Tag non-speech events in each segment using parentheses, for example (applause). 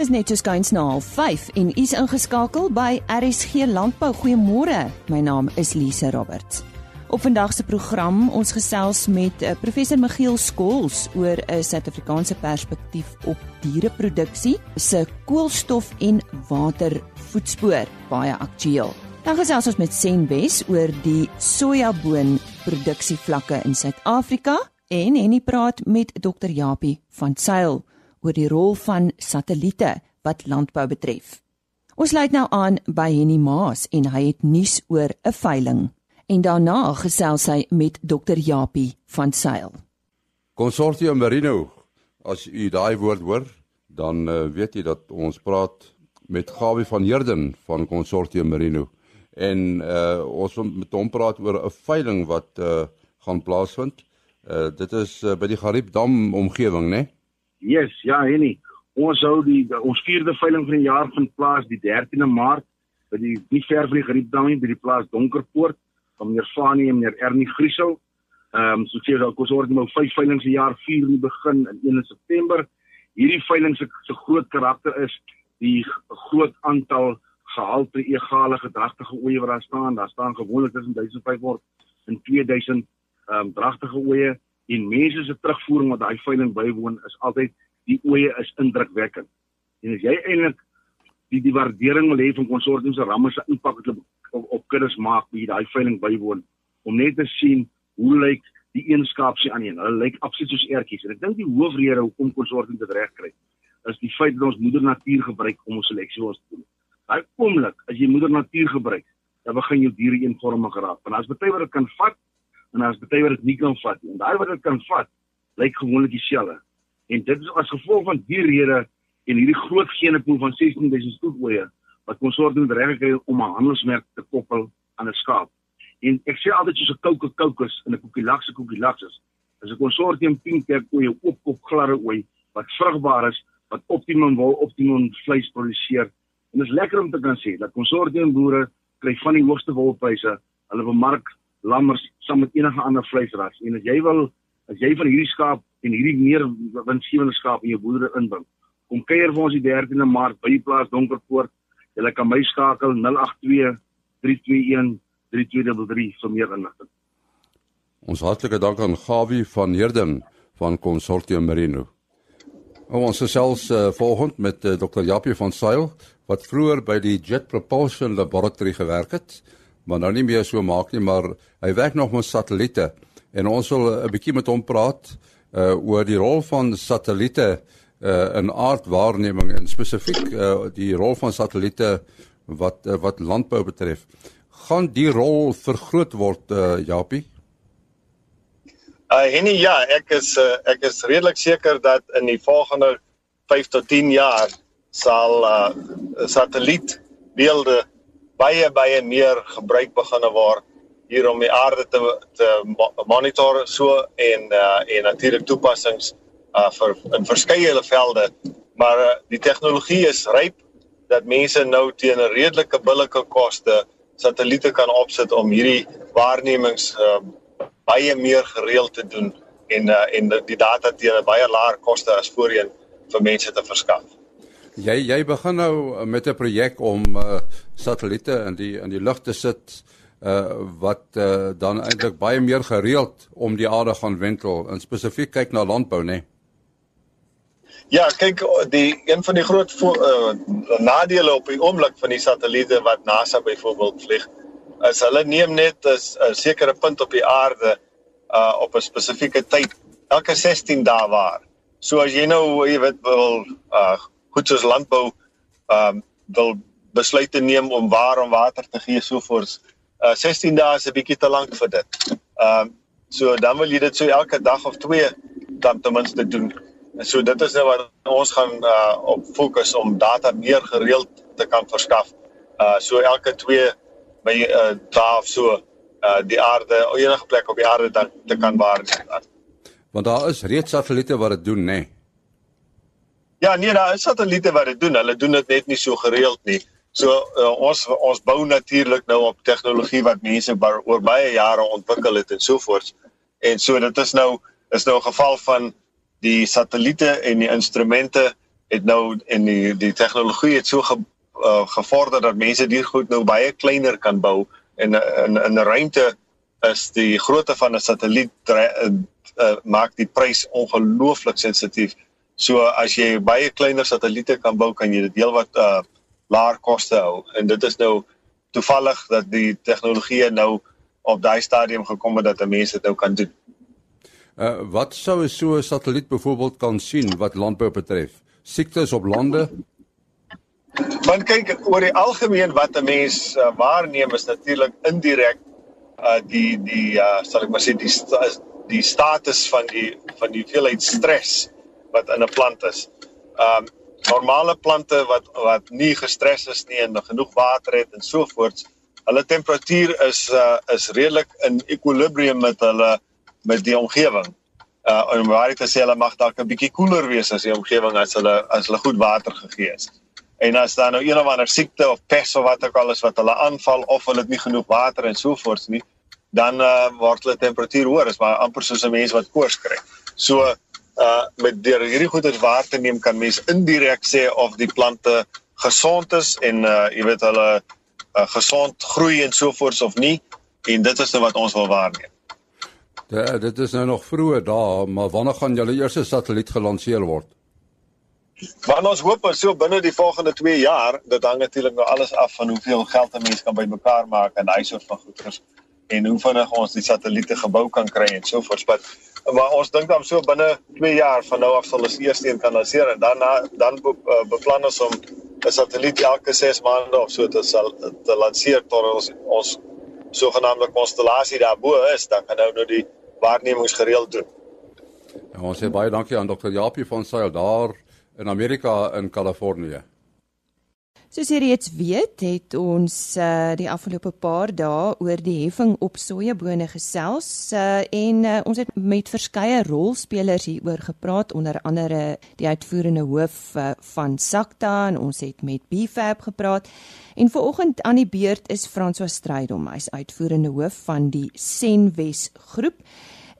Dis net so skuins na 05:30 en u's ingeskakel by RSG Landbou. Goeiemôre. My naam is Lise Roberts. Op vandag se program ons gesels met uh, professor Miguel Skols oor 'n Suid-Afrikaanse perspektief op diereproduksie, se koolstof en watervoetspoor, baie aktueel. Dan gesels ons met Senwes oor die sojaboon produksievlakke in Suid-Afrika en Henny praat met Dr. Japie van Sail oor die rol van satelliete wat landbou betref. Ons sluit nou aan by Henny Maas en hy het nuus oor 'n veiling en daarna gesels hy met Dr Japie van Sail. Consortium Merino, as u daai woord hoor, dan uh, weet jy dat ons praat met Gawie van Heerden van Consortium Merino en uh, ons met hom praat oor 'n veiling wat uh, gaan plaasvind. Uh, dit is uh, by die Gariepdam omgewing, né? Nee? Yes, ja, Henny. Ons hou die, ons vierde veiling van die jaar van plaas die 13de Maart by die nie ver van die Geriepdam nie by die plaas Donkerpoort van meneer Fanie en meneer Ernie Griesel. Ehm um, so sê dat ons word nou vyf veilings per jaar vier in die begin in 1 September. Hierdie veiling se se groot karakter is die groot aantal gehalte egale gedragtige oeye wat daar staan. Daar staan gewoonlik tussen 1500 en 2000 ehm um, dragtige oeye en mense se terugvoering wat daai veiling bywoon is altyd die oeye is indrukwekkend. En as jy eintlik die die waardering wil hê van konsortium se ramme se impak wat op, op kinders maak wie daai veiling bywoon om net te sien hoe lyk die eenskapsie aan een. Hulle lyk absoluut soos ertjies. En ek dink die hoofrede hoekom konsortium dit reg kry is die feit dat ons moeder natuur gebruik om ons seleksie ons te doen. Daai oomblik as jy moeder natuur gebruik, dan begin jou diere eenvormig raak. Want as baie wat dit kan vat, en as baie wat dit nie kan vat nie. Daai wat dit kan vat, lyk gewoonlik dieselfde. En dit is as gevolg van die rede en hierdie groot genepool van 16000 stoepoeie wat konsortium reg gekry om 'n handelsmerk te koppel aan 'n skaap. En ek sê altyd soos 'n kouke koukus en 'n koekielakse koekielakses. As 'n konsortium 10 kerk oeye oopkop gladde ooi wat vrugbaar is, wat optimum wol, optimum vleis produseer. En dit is lekker om te kan sê dat konsortium boere kry van die hoogste wolpryse. Hulle bemark lammers saam met enige ander vleisras. En as jy wil as jy van hierdie skaap en hierdie meer winsgewende skaap in jou boerdery inbring, kom kuier vir ons die 13de Maart by die plaas Donkerpoort. Jy kan my skakel 082 321 3233 vir meer inligting. Ons hartlike dank aan Gawie van Heerden van Consortium Merino. Ons gesels uh, volgend met uh, Dr. Japie van Sail wat vroeër by die Jet Propulsion Laboratory gewerk het maar nou nie meer so maak nie, maar hy werk nog met satelliete en ons wil 'n bietjie met hom praat uh oor die rol van satelliete uh in aardwaarneming en spesifiek uh die rol van satelliete wat uh, wat landbou betref. Gaan die rol vergroot word uh Japie? Uh Henny, ja, ek is uh, ek is redelik seker dat in die volgende 5 tot 10 jaar sal uh satellietbeelde baie baie meer gebruik beginne word hier om die aarde te te monitor so en uh, en natuurlik toepassings uh, vir in verskeie velde maar uh, die tegnologie is ryp dat mense nou teen 'n redelike billike koste satelliete kan opsit om hierdie waarnemings uh, baie meer gereeld te doen en uh, en die data teen 'n baie laer koste as voorheen vir mense te verskaf. Jy jy begin nou met 'n projek om uh, satelliete in die in die lug te sit uh wat uh, dan eintlik baie meer gereeld om die aarde gaan wentel en spesifiek kyk na landbou nê. Nee. Ja, kyk die een van die groot uh, nadele op die oomblik van die satelliete wat NASA byvoorbeeld vlieg is hulle neem net 'n sekere punt op die aarde uh op 'n spesifieke tyd elke 16 dae waar. So as jy nou jy weet wil uh goed soos landbou ehm um, wil besluite neem om waar om water te gee sovoorts. Uh 16 dae is 'n bietjie te lank vir dit. Ehm um, so dan wil jy dit so elke dag of twee dan ten minste doen. En so dit is nou wat ons gaan uh op fokus om data meer gereeld te kan verskaf. Uh so elke twee by uh dae of so uh die aarde enige plek op die aarde dan te kan waarneem. Want daar is reeds satelliete wat dit doen, nê? Nee. Ja, nee, daar is satelliete wat dit doen. Hulle doen dit net nie so gereeld nie. So uh, ons ons bou natuurlik nou op tegnologie wat mense bar, oor baie jare ontwikkel het en so voort. En so dit is nou is nou 'n geval van die satelliete en die instrumente het nou en die die tegnologie het so ge, uh, gevorder dat mense dit goed nou baie kleiner kan bou en in in 'n ruimte is die grootte van 'n satelliet uh, uh, maak die prys ongelooflik sensitief. So as jy baie kleiner satelliete kan bou, kan jy dit heelwat uh, laer koste hou en dit is nou toevallig dat die tegnologie nou op daai stadium gekom het dat mense dit nou kan doen. Uh wat sou so 'n satelliet byvoorbeeld kan sien wat landbou betref? Siektes op lande? Want kyk oor die algemeen wat 'n mens uh, waarneem is natuurlik indirek uh die die uh sal ek maar sê die die status van die van die veelheid stres wat in 'n plant is. Um normale plante wat wat nie gestres is nie en genoeg water het en so voort. Hulle temperatuur is uh is redelik in equilibrium met hulle met die omgewing. Uh en waar dit sê hulle mag dalk 'n bietjie koeler wees as die omgewing as hulle as hulle goed water gegee is. En as daar nou een of ander siekte of pes of wat ook al is wat hulle aanval of hulle het nie genoeg water en so voort nie, dan uh word hulle temperatuur hoër, is maar amper soos 'n mens wat koors kry. So uh met deur hierdie goeie waar te neem kan mens indirek sê of die plante gesond is en uh jy weet hulle uh, gesond groei en so voort of nie en dit is nou wat ons wil waarneem. Ja, dit is nou nog vroeg daar, maar wanneer gaan julle eerste satelliet gelanseer word? Want ons hoop so binne die volgende 2 jaar, dit hang natuurlik nou alles af van hoeveel geld 'n mens kan bymekaar maak en daai soort van goeders en hoe vinnig ons die satelliete gebou kan kry en so voort. Maar, maar ons dink dan so binne 2 jaar van nou af sal ons eers een kan lanseer en dan dan be, uh, beplan ons om 'n satelliet elke 6 maande of so te sal te lanseer tot ons ons sogenaamde konstellasie daarbo is, dan kan nou nou die waarnemings gereeld doen. En ons sê baie dankie aan Dr. Japie van Sail daar in Amerika in Kalifornië. Soos jy reeds weet, het ons uh, die afgelope paar dae oor die heffing op sojabone gesels uh, en uh, ons het met verskeie rolspelers hieroor gepraat onder andere die uitvoerende hoof uh, van SACTA en ons het met BFAB gepraat en vanoggend aan die beurt is François Strydom, hy's uitvoerende hoof van die Senwes groep.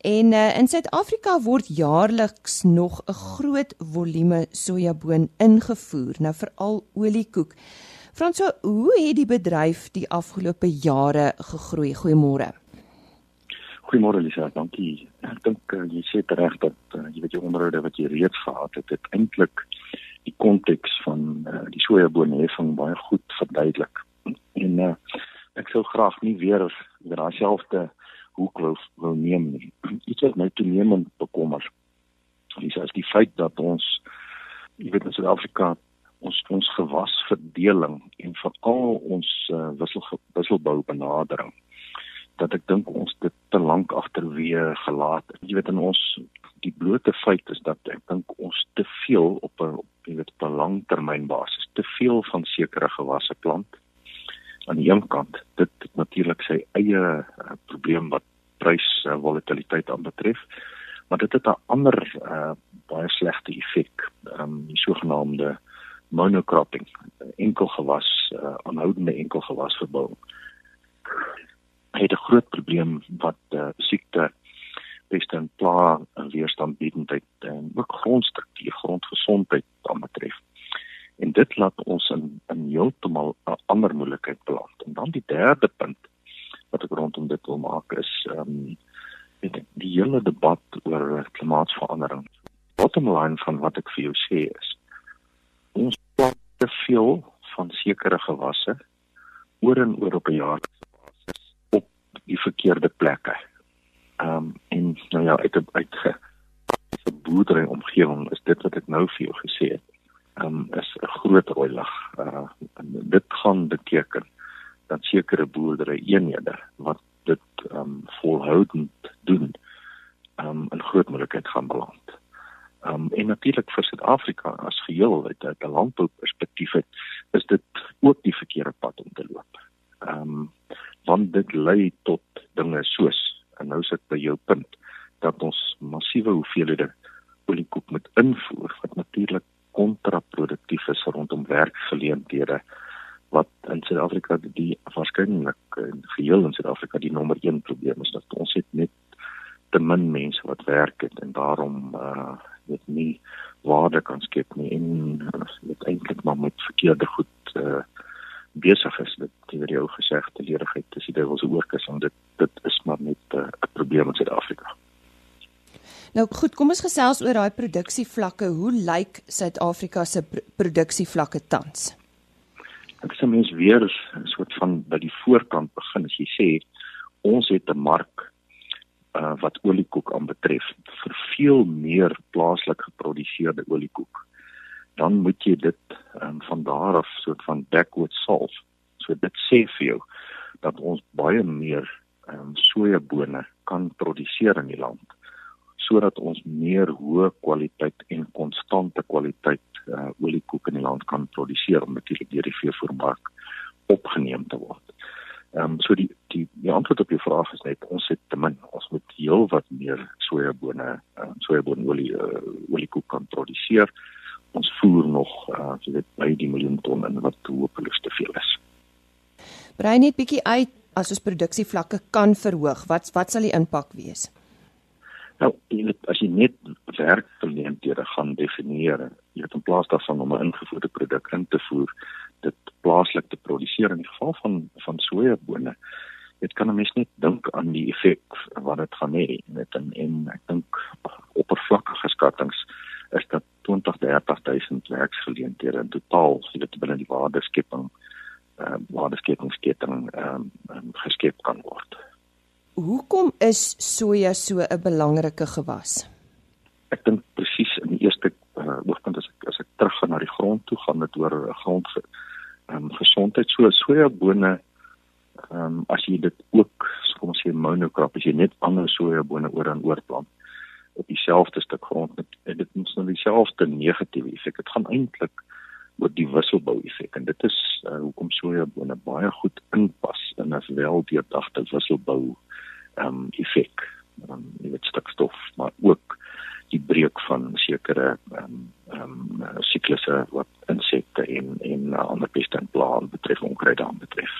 En uh, in Suid-Afrika word jaarliks nog 'n groot volume sojaboon ingevoer, nou veral oliekoek. Franso, hoe het die bedryf die afgelope jare gegroei? Goeiemôre. Goeiemôre Lisa, dankie. Ek dink uh, jy sê reg dat uh, jy weet jy onderhoude wat jy reeds gehad het, dit eintlik die konteks van uh, die sojaboonheffing baie goed verduidelik. En uh, ek sou graag nie weer oor daai selfde hoek wil wil neem nie. (clears throat) Iets wat my toenemend bekommer. Dis as die feit dat ons jy weet in Suid-Afrika ons ons gewasverdeling en veral ons uh, wissel wisselbou benadering dat ek dink ons dit te lank agterweë gelaat het. Jy weet in ons die blote feit is dat ek dink ons te veel op 'n jy weet op 'n langtermynbasis te veel van sekere gewasse plant aan die een kant dit het natuurlik sy eie uh, probleem wat prys uh, volatiliteit aanbetref maar dit het 'n ander uh, baie slegte effek um, die sogenaamde monocropping enkelgewas uh, aanhoudende enkelgewas verbouing het 'n groot probleem wat uh, siekte peste en pla en weerstandbiedendheid en ook grondstruktuur grondgesondheid aanbetref en dit laat ons in in heeltemal 'n ander moeilikheid beland. En dan die derde punt wat ek rondom dit wil maak is ehm um, die, die hele debat oor klimaatsverandering. Bottom line van wat ek vir jou sê is ons plant te veel van sekere gewasse oor en oor op 'n jaar basis op die verkeerde plekke. Ehm um, en nou ja, uit uit 'n boerdery omgewing is dit wat ek nou vir jou gesê het um, is 'n groot rooi lig. Uh dit gaan beteken dat sekere boerdery eenhede wat dit um volhoudend doen um in groot moeilikheid gaan beland. Um en natuurlik vir Suid-Afrika as geheel uit 'n landbouperspektief is dit ook die verkeerde pad om te loop. Um want dit lei tot dinge soos en nou sit by jou punt dat ons massiewe hoeveelhede oliekoek moet invoer wat natuurlik kontraproduktief is rondom werkgeleenthede wat in Suid-Afrika die waarskynlik in geheel in Suid-Afrika die nommer 1 probleem is dat ons het net te min mense wat werk het en daarom uh weet nie waarde kan skep nie en dit eintlik maar met verkeerde goed uh besig is dit deur jou gesegde leerigheid dis die duiwels oorkus en dit dit is maar net 'n uh, probleem in Suid-Afrika. Nou goed, kom ons gesels oor daai produksievlakke. Hoe lyk Suid-Afrika se pr produksievlakke tans? Ek sê mens weer 'n soort van by die voorkant begin as jy sê ons het 'n mark uh, wat oliekoek aanbetref vir veel meer plaaslik geproduseerde oliekoek dan moet jy dit um, van daar af soort van backward solve so dit sê vir jou dat ons baie meer um, sojabone kan produseer in die land sodat ons meer hoë kwaliteit en konstante kwaliteit uh, oliekoek in die land kan produseer om natuurlik deur die veevoermark opgeneem te word. Ehm um, so die die die antwoord op jou vraag is net ons het te min ons moet heel wat meer sojabone uh, sojaboonolie uh, oliekoek kan produseer. Ons voer nog uh, jy weet by die miljoen ton en wat hopelik te veel is. Brei net bietjie uit as ons produksievlakke kan verhoog. Wat wat sal die impak wees? Nou, as jy net werkgeleenthede gaan definieer, jy het in plaas daarvan om 'n ingevoerde produk in te voer, dit plaaslik te produseer in die geval van van sojabone. Dit kan 'n mens net dink aan die effek wat dit gaan hê met en, en ek dink oppervlakkige skattings is dat 20 30000 werksgeleenthede in totaal sien dit binne die waardeskepping uh, waardeskepingsketting um, um, geskep kan word. Hoekom is soja so 'n belangrike gewas? Ek dink presies in die eerste uh, oogpunt as ek as ek teruggaan na die grond toe gaan dit oor grond ehm um, gesondheid so sojabone ehm um, as jy dit ook kom ons sê monokrap as jy net ander sojabone oor en oor plant op dieselfde stuk grond met dit moet nou dieselfde negatiewe effek dit gaan eintlik oor die wisselbou effek en dit is uh, hoekom sojabone baie goed inpas in 'n weldeurdagte wisselbou ehm um, effek dan um, jy weet stikstof maar ook die breek van sekere ehm um, ehm um, siklusse wat insekte en en uh, ander peste en blare betref onkruide aan betref.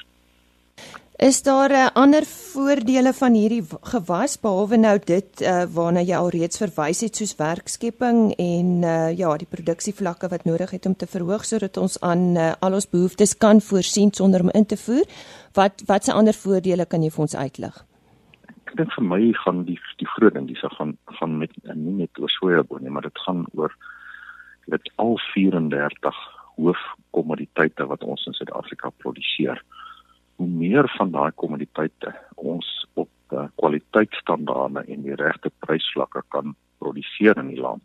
Is daar 'n uh, ander voordele van hierdie gewas behalwe nou dit uh, waarna jy alreeds verwys het soos werkskepping en uh, ja, die produksievlakke wat nodig het om te verhoog sodat ons aan uh, al ons behoeftes kan voorsien sonder om in te voer? Wat watse ander voordele kan jy vir ons uitlig? ek dink vir my gaan die die groot ding. Dis gaan gaan met nie net oor sojabone nie maar dit gaan oor dit al 34 hoofkommoditeite wat ons in Suid-Afrika produseer hoe meer van daai kommoditeite ons op uh, kwaliteitstandaarde en die regte prysvlakke kan produseer in die land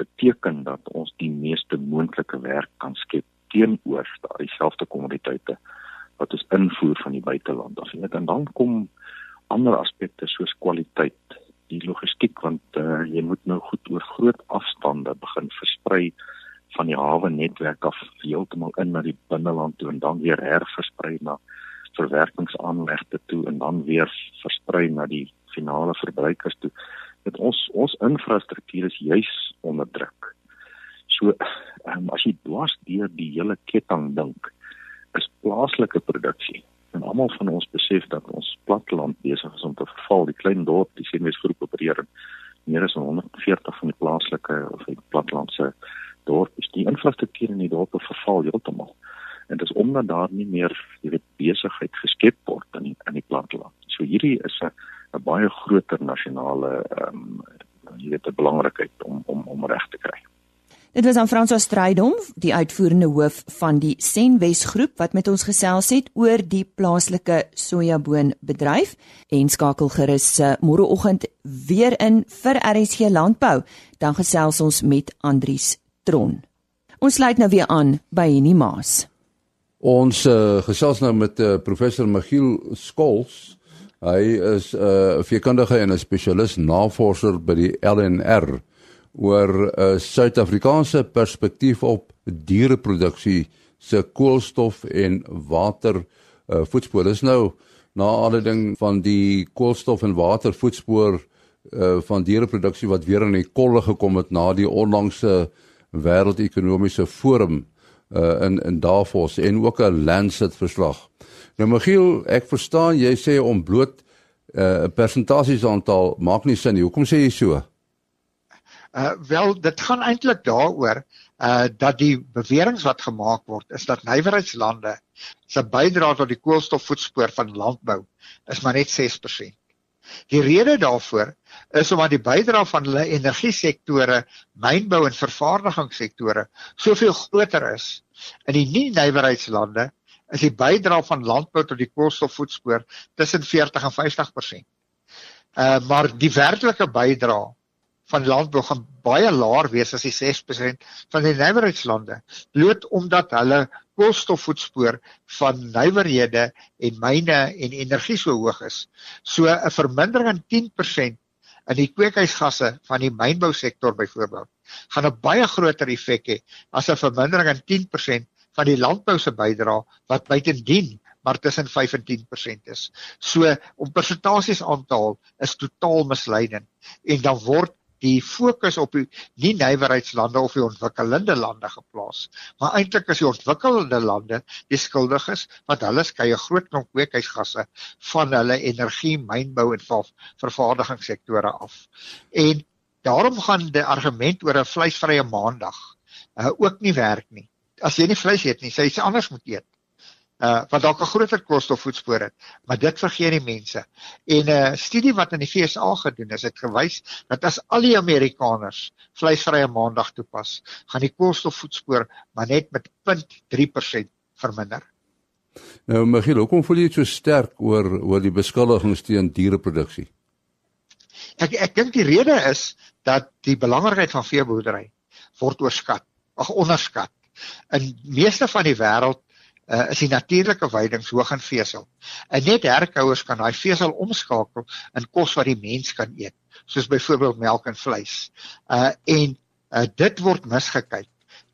beteken dat ons die meeste moontlike werk kan skep teenoor daai selfde kommoditeite wat ons invoer van die buiteland af. En dan kom ander aspekte soos kwaliteit, die logistiek want uh, jy moet nou goed oor groot afstande begin versprei van die hawe netwerk af heeltemal in na die binneland toe en dan weer herversprei na verwerkingsaanlegte toe en dan weer versprei na die finale verbruikers toe. Dit ons ons infrastruktuur is juis onder druk. So um, as jy dwars deur die hele ketting dink, is plaaslike produksie en almal van ons besef dat ons platteland besig is om te verval. Die klein dorp, die Senwesgroep opereer meer as 140 van die plaaslike of die plattelandse dorpe. Die infrastruktuur in die dorpe verval heeltemal. En dit is omdat daar nie meer jy weet besigheid geskep word in die, in die platteland. So hierdie is 'n 'n baie groter nasionale ehm um, jy weet 'n belangrikheid om om om reg. Dit was aan François Strydom, die uitvoerende hoof van die Senwes groep wat met ons gesels het oor die plaaslike sojaboonbedryf en skakel gerus uh, môreoggend weer in vir RSG landbou, dan gesels ons met Andrius Tron. Ons sluit nou weer aan by Henny Maas. Ons uh, gesels nou met uh, professor Michiel Skols. Hy is 'n uh, veekundige en 'n spesialis navorser by die LNR oor 'n uh, Suid-Afrikaanse perspektief op diereproduksie se koolstof en water uh, voetspoor. Dis nou na alle ding van die koolstof en water voetspoor uh, van diereproduksie wat weer in die kolle gekom het na die onlangse wêreldekonomiese forum uh, in in Davos en ook 'n Lancet verslag. Nou Michiel, ek verstaan jy sê om bloot 'n uh, persentasies aantal maak nie sin nie. Hoekom sê jy so? Uh wel dit gaan eintlik daaroor uh dat die beweringe wat gemaak word is dat nywerheidslande se bydrae tot die koolstofvoetspoor van landbou is maar net 6%. Die rede daarvoor is omdat die bydrae van hulle energiesektore, mynbou en vervaardigingssektore soveel groter is. In die nie-nywerheidslande is die bydrae van landbou tot die koolstofvoetspoor tussen 40 en 50%. Uh maar die werklike bydrae van landbou gaan baie laer wees as die 6% van die nywerheidslande bloot omdat hulle koolstofvoetspoor van nywerhede en myne en energie so hoog is. So 'n vermindering in 10% in die kweekhuisgasse van die mynbousektor byvoorbeeld gaan 'n baie groter effek hê as 'n vermindering in 10% van die landbou se bydrae wat buitendien maar tussen 5 en 10% is. So om persentasies aan te haal is totaal misleidend en dan word die fokus op die nie nywerheidslande of die ontwikkelende lande geplaas. Maar eintlik is die ontwikkelende lande die skuldiges wat hulle skei 'n groot klomp kweekhuisgasse van hulle energie, mynbou en vervaardigingssektore af. En daarom gaan die argument oor 'n vleisvrye maandag uh, ook nie werk nie. As jy nie vleis eet nie, sê jy iets anders moet eet uh wat dalk 'n groter koolstofvoetspoor het, maar dit vergeet die mense. En 'n uh, studie wat in die VSA gedoen is, het gewys dat as al die Amerikaners vleisvrye maandag toepas, gaan die koolstofvoetspoor maar net met 0.3% verminder. Nou, Michiel, hoekom voel jy so sterk oor oor die beskuldigings teen diereproduksie? Ek ek dink die rede is dat die belangrikheid van veeboerdery word oorskat, ag onderskat. In meeste van die wêreld uh, is die natuurlike veidings hoog in vesel. En net herkouers kan daai vesel omskakel in kos wat die mens kan eet, soos byvoorbeeld melk en vleis. Uh en uh, dit word misgekyk.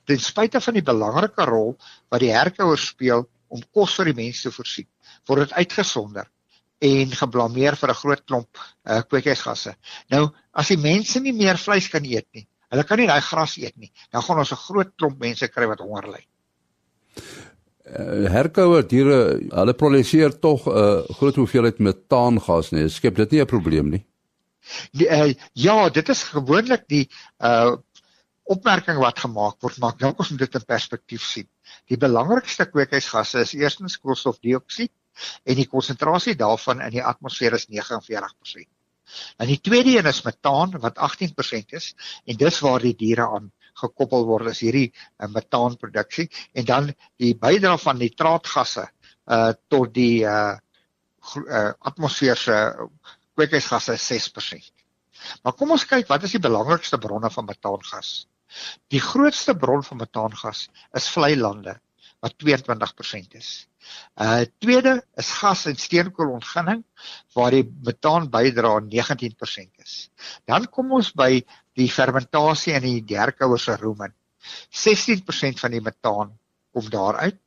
Ten spyte van die belangrike rol wat die herkouers speel om kos vir die mense te voorsien, word dit uitgesonder en geblameer vir 'n groot klomp uh, kweekhuisgasse. Nou, as die mense nie meer vleis kan eet nie, hulle kan nie daai gras eet nie, dan gaan ons 'n groot klomp mense kry wat honger ly herkouer diere hulle produseer tog 'n uh, groot hoeveelheid metaangas nee skep dit nie 'n probleem nie uh, ja dit is gewoonlik die uh opmerking wat gemaak word maar nou kom ons dit in perspektief sien die belangrikste kweekhuisgasse is eerstens koolstofdioksied en die konsentrasie daarvan in die atmosfeer is 49%. En die tweede een is metaan wat 18% is en dis waar die diere aan gekoppel word as hierdie uh, metaanproduksie en dan die bydrae van nitraatgasse uh tot die uh, uh atmosfeer se kweekhuisgasse 6%. Maar kom ons kyk wat is die belangrikste bronne van metaangas? Die grootste bron van metaangas is vlei lande wat 22% is. Uh tweede is gas en steenkoolontginning waar die metaan bydra 19% is. Dan kom ons by die fermentasie in die derkouer se rumen. 16% van die metaan kom daaruit.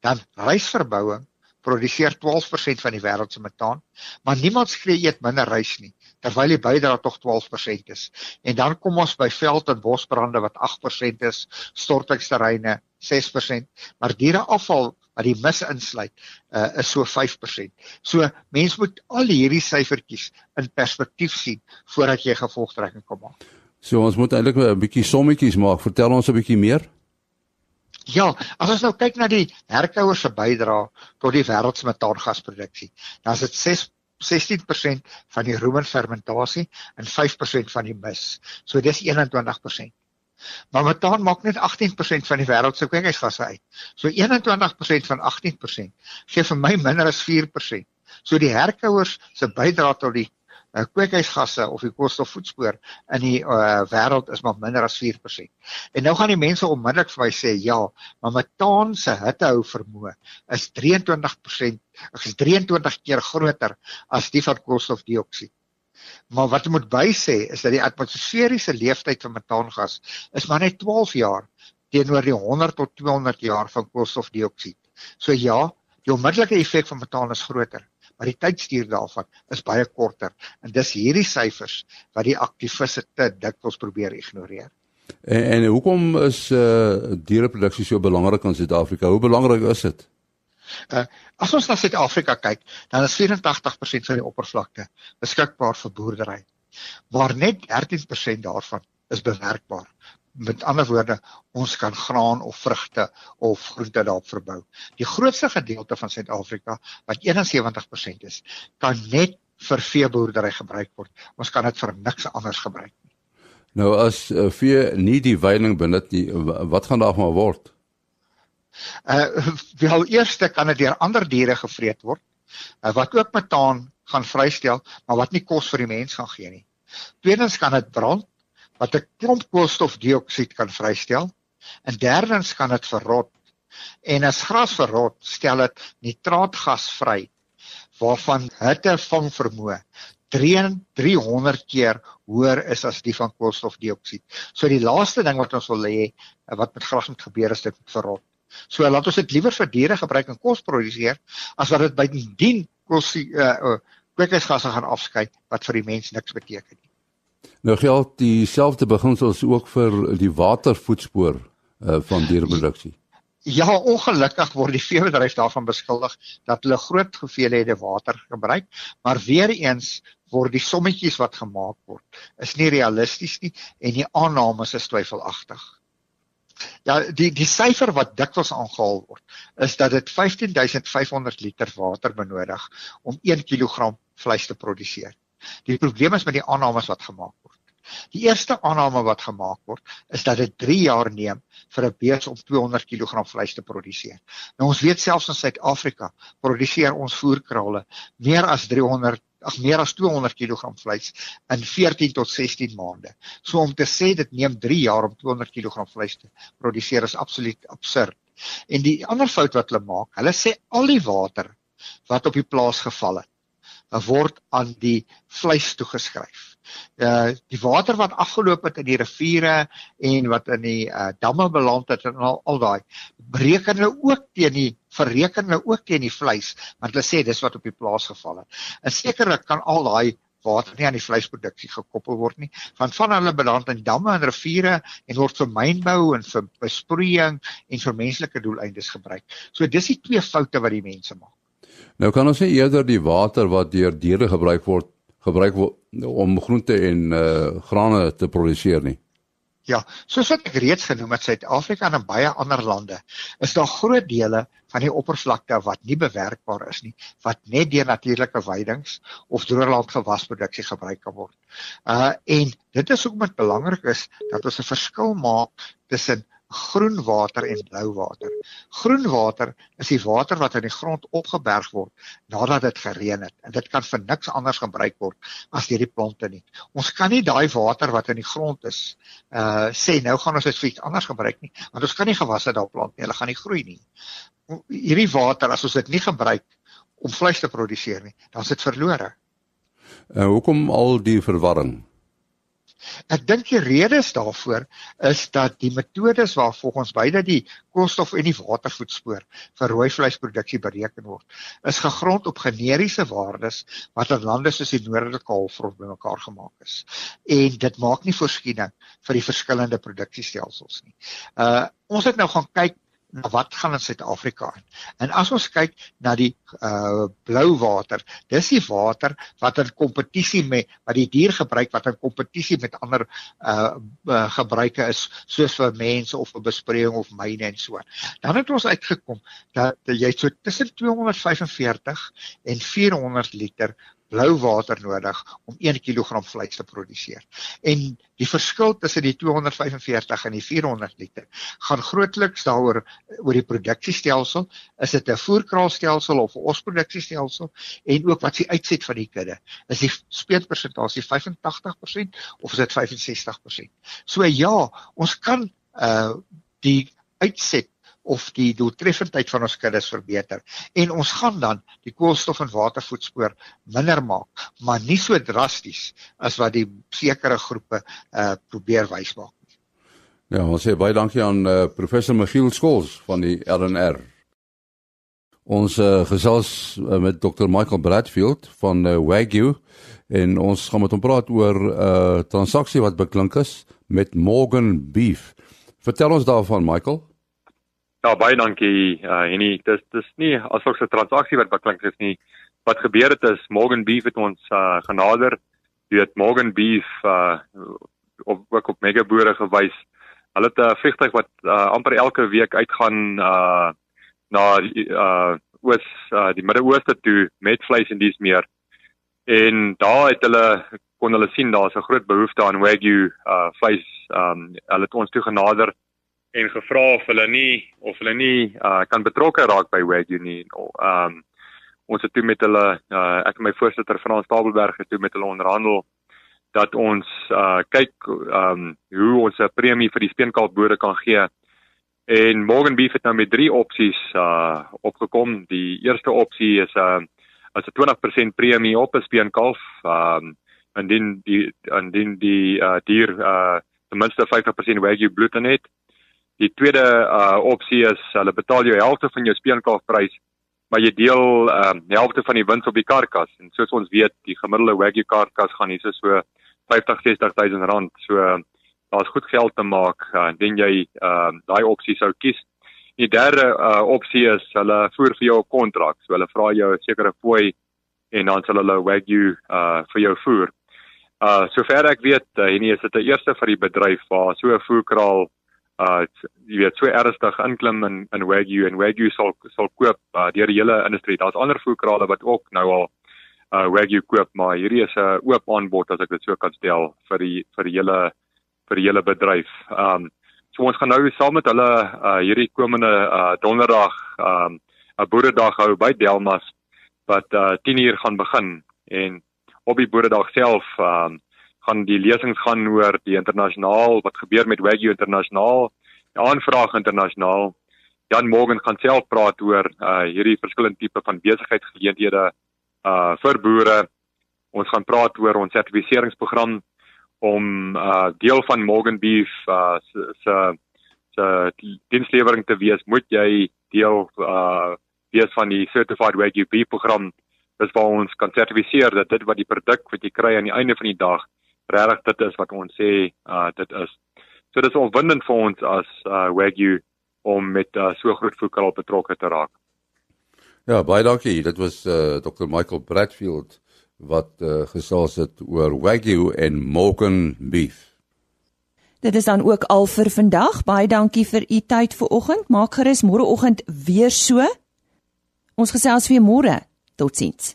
Dan rysverbouing produseer 12% van die wêreld se metaan, maar niemand skree eet minder rys nie terwyl die bydra tog 12% is. En dan kom ons by veld en bosbrande wat 8% is, stortingsterreine 6%, maar diereafval wat die mis insluit, uh, is so 5%. So mens moet al hierdie syfertjies in perspektief sien voordat jy gevolgtrekking kom maak. So ons moet eintlik 'n bietjie sommetjies maak. Vertel ons 'n bietjie meer. Ja, as ons nou kyk na die herkouers se bydrae tot die wêreld se metaangasproduksie, dan is dit 6 16% van die rumenfermentasie en 5% van die mis. So dis 21%. Maar metaan maak net 18% van die wêreld se kweekhuisgasse uit. So 21% van 18% gee vir my minder as 4%. So die herkouers se bydrae tot die uh, kweekhuisgasse of die koolstofvoetspoor in die uh, wêreld is maar minder as 4%. En nou gaan die mense onmiddellik vir my sê ja, maar metaan se hittehou vermoë is 23%, is 23 keer groter as die van koolstofdioksied. Maar wat moet bysê is dat die atmosferiese lewensduur van metaangas is maar net 12 jaar teenoor die 100 tot 200 jaar van koolstofdioksied. So ja, die onmiddellike effek van metaan is groter, maar die tydstuur daarvan is baie korter en dis hierdie syfers wat die aktiviste te dikwels probeer ignoreer. En, en hoekom is uh, diereproduksie so belangrik in Suid-Afrika? Hoe belangrik is dit? Uh, as ons na Suid-Afrika kyk, dan is 84% van die oppervlakte beskikbaar vir boerdery. Maar net 13% daarvan is bewerkbaar. Met ander woorde, ons kan graan of vrugte of groente daarop verbou. Die grootste gedeelte van Suid-Afrika, wat 71% is, kan net vir veeboerdery gebruik word. Ons kan dit vir niks anders gebruik nie. Nou as uh, vee nie die veiling benut nie, wat gaan daar maar word? Uh wel eerste kan dit deur ander diere gevreet word uh, wat ook metaan gaan vrystel, maar wat nie kos vir die mens gaan gee nie. Tweedens kan dit brand wat 'n klomp koolstofdioksied kan vrystel. En derdens kan dit verrot. En as gras verrot, stel dit nitraatgas vry waarvan hittevang vermoë 300 keer hoër is as die van koolstofdioksied. So die laaste ding wat ons wil hê wat met gras moet gebeur is dit verrot. So laat ons dit liewer vir diere gebruik en kos produseer as wat dit by die dien kos uh, uh kweekhuisgasse gaan afskei wat vir die mens niks beteken nie. Nou geld dieselfde beginsels ook vir die watervoetspoor uh van diereproduksie. Ja, ongelukkig word die veebedryf daarvan beskuldig dat hulle groot hoeveelhede water gebruik, maar weer eens word die sommetjies wat gemaak word is nie realisties nie en die aannames is twyfelagtig. Ja, die die syfer wat dikwels aangehaal word is dat dit 15500 liter water benodig om 1 kg vleis te produseer. Die probleem is met die aannames wat gemaak word. Die eerste aanname wat gemaak word is dat dit 3 jaar neem vir 'n bees om 200 kg vleis te produseer. Nou ons weet selfs in Suid-Afrika produseer ons voerkrale meer as 300 ag meer as 200 kg vleis in 14 tot 16 maande. So om te sê dit neem 3 jaar om 200 kg vleis te produseer is absoluut absurd. En die ander fout wat hulle maak, hulle sê al die water wat op die plaas geval het, word aan die vleis toegeskryf uh die water wat afgeloop het in die riviere en wat in die uh damme beland het en al, al daai bereken hulle ook teen die verreken hulle ook teen die vleis want hulle sê dis wat op die plaas geval het. En sekerlik kan al daai water nie aan die vleisproduksie gekoppel word nie want van hulle beland in damme en riviere en word vir mynbou en vir besproeiing en vir menslike doeleindes gebruik. So dis die twee foute wat die mense maak. Nou kan ons sê eerder die water wat deur diere gebruik word gebruik om groente en uh grane te produseer nie. Ja, soos wat ek reeds genoem het, Suid-Afrika en baie ander lande, is daar groot dele van die oppervlakte wat nie bewerkbaar is nie, wat net deur natuurlike weidings of droogland gewasproduksie gebruik kan word. Uh en dit is ook met belangrik is dat ons 'n verskil maak tussen groen water en blou water. Groen water is die water wat in die grond opgeberg word nadat dit gereën het en dit kan vir niks anders gebruik word as deur die plante nie. Ons kan nie daai water wat in die grond is uh sê nou gaan ons dit vir iets anders gebruik nie, want ons kan nie gewasse daar plant nie, hulle gaan nie groei nie. Hierdie water as ons dit nie gebruik om vleis te produseer nie, dan is dit verlore. Uh, hoekom al die verwarring? Ek dink die redes daarvoor is dat die metodes waarvolgens beide die koolstof en die watervoetspoor vir rooi vleisproduksie bereken word, is gegrond op generiese waardes wat in lande soos die noordelike halfrond bymekaar gemaak is. En dit maak nie voorsiening vir die verskillende produksiestelsels nie. Uh ons het nou gaan kyk na wat gaan in Suid-Afrika aan. En as ons kyk na die uh blou water, dis die water wat in kompetisie met wat die dier gebruik wat in kompetisie met ander uh, uh gebruike is soos vir mense of vir besproeiing of myne en so. Dan het ons uitgekom dat jy so tussen 245 en 400 liter blou water nodig om 1 kg vleis te produseer. En die verskil tussen die 245 en die 400 liter gaan grootliks daaroor oor die produksiestelsel, is dit 'n voerkraalstelsel of 'n osproduksiestelsel en ook wat se uitset van die kudde. Is die speetpersentasie 85% of is dit 65%? So ja, ons kan uh die uitset of die doeltreffendheid van ons kuddes verbeter en ons gaan dan die koolstof en watervoetspoor minder maak maar nie so drasties as wat die sekere groepe uh probeer wys maak nie. Ja, ons sê baie dankie aan uh, professor Michiel Skols van die RNR. Ons uh, gesels uh, met Dr Michael Bradfield van uh, Wagyu en ons gaan met hom praat oor 'n uh, transaksie wat beklink is met Morgan Beef. Vertel ons daarvan Michael. Ja, baie dankie uh Henny. Dis dis nie asof 'n transaksie wat beklink is nie. Wat gebeur het is Morgan Beef het ons uh genader. Jy weet Morgan Beef uh op ook op mega boere gewys. Hulle het 'n vliegtuig wat uh, amper elke week uitgaan uh na uh oos uh, die Midde-Ooste toe met vleis en dis meer. En daar het hulle kon hulle sien daar's 'n groot behoefte aan wagyu uh vleis. Um hulle het ons toe genader en gevra of hulle nie of hulle nie uh kan betrokke raak by wagyu nie. Um ons het toe met hulle uh, ek en my voorsitter Frans Tabelberg het toe met hulle onderhandel dat ons uh, kyk um, hoe ons 'n premie vir die speenkalfboere kan gee. En Morgan Beef het nou met drie opsies uh, opgekom. Die eerste opsie is 'n uh, as 'n 20% premie op 'n speenkalf. Um, en dan die en dan die uh, dier uh, ten minste 50% wagyu bloed in het. Die tweede uh, opsie is hulle betaal jou helfte van jou speenkalfprys maar jy deel ehm um, helfte van die wins op die karkas. En soos ons weet die gemiddelde wagyu karkas gaan hier so 50 60000 rand. So daar's goed geld te maak uh, indien jy ehm uh, daai opsie sou kies. Die derde uh, opsie is hulle voer vir jou 'n kontrak so hulle vra jou 'n sekere fooi en dan sal hulle wagyu uh vir jou voer. Uh sover ek weet uh, hier is dit die eerste vir die bedryf waar so 'n voerkraal uh jy weet so ernstig inklim in in Wagyu en Wagyu sal sal koop uh, deur die hele industrie. Daar's ander voerkrale wat ook nou al uh Wagyu koop, maar hierdie is 'n oop aanbod as ek dit so kan stel vir die vir die hele vir die hele bedryf. Um so ons gaan nou saam met hulle uh hierdie komende uh donderdag um 'n boeredag hou by Delmas wat uh 10 uur gaan begin en op die boeredag self um gaan die lesings gaan oor die internasionaal wat gebeur met Wagyu internasionaal, die aanvraag internasionaal. Jan Morgan gaan self praat oor uh hierdie verskillende tipe van besigheidsgeleenthede uh vir boere. Ons gaan praat oor ons sertifiseringsprogram om uh deel van Morgan Beef uh se se dienslewering te wees, moet jy deel uh wees van die certified Wagyu beef program. Dis waar ons kan sertifiseer dat dit wat die produk wat jy kry aan die einde van die dag regtig dit is wat ons sê uh dit is. So dit is opwindend vir ons as uh Wagyu om met uh, so groot voetbal betrokke te raak. Ja, baie dankie. Dit was uh Dr. Michael Bradfield wat uh, gesels het oor Wagyu en Morgan beef. Dit is dan ook al vir vandag. Baie dankie vir u tyd vanoggend. Maak gerus môreoggend weer so. Ons gesels weer môre. Totsiens.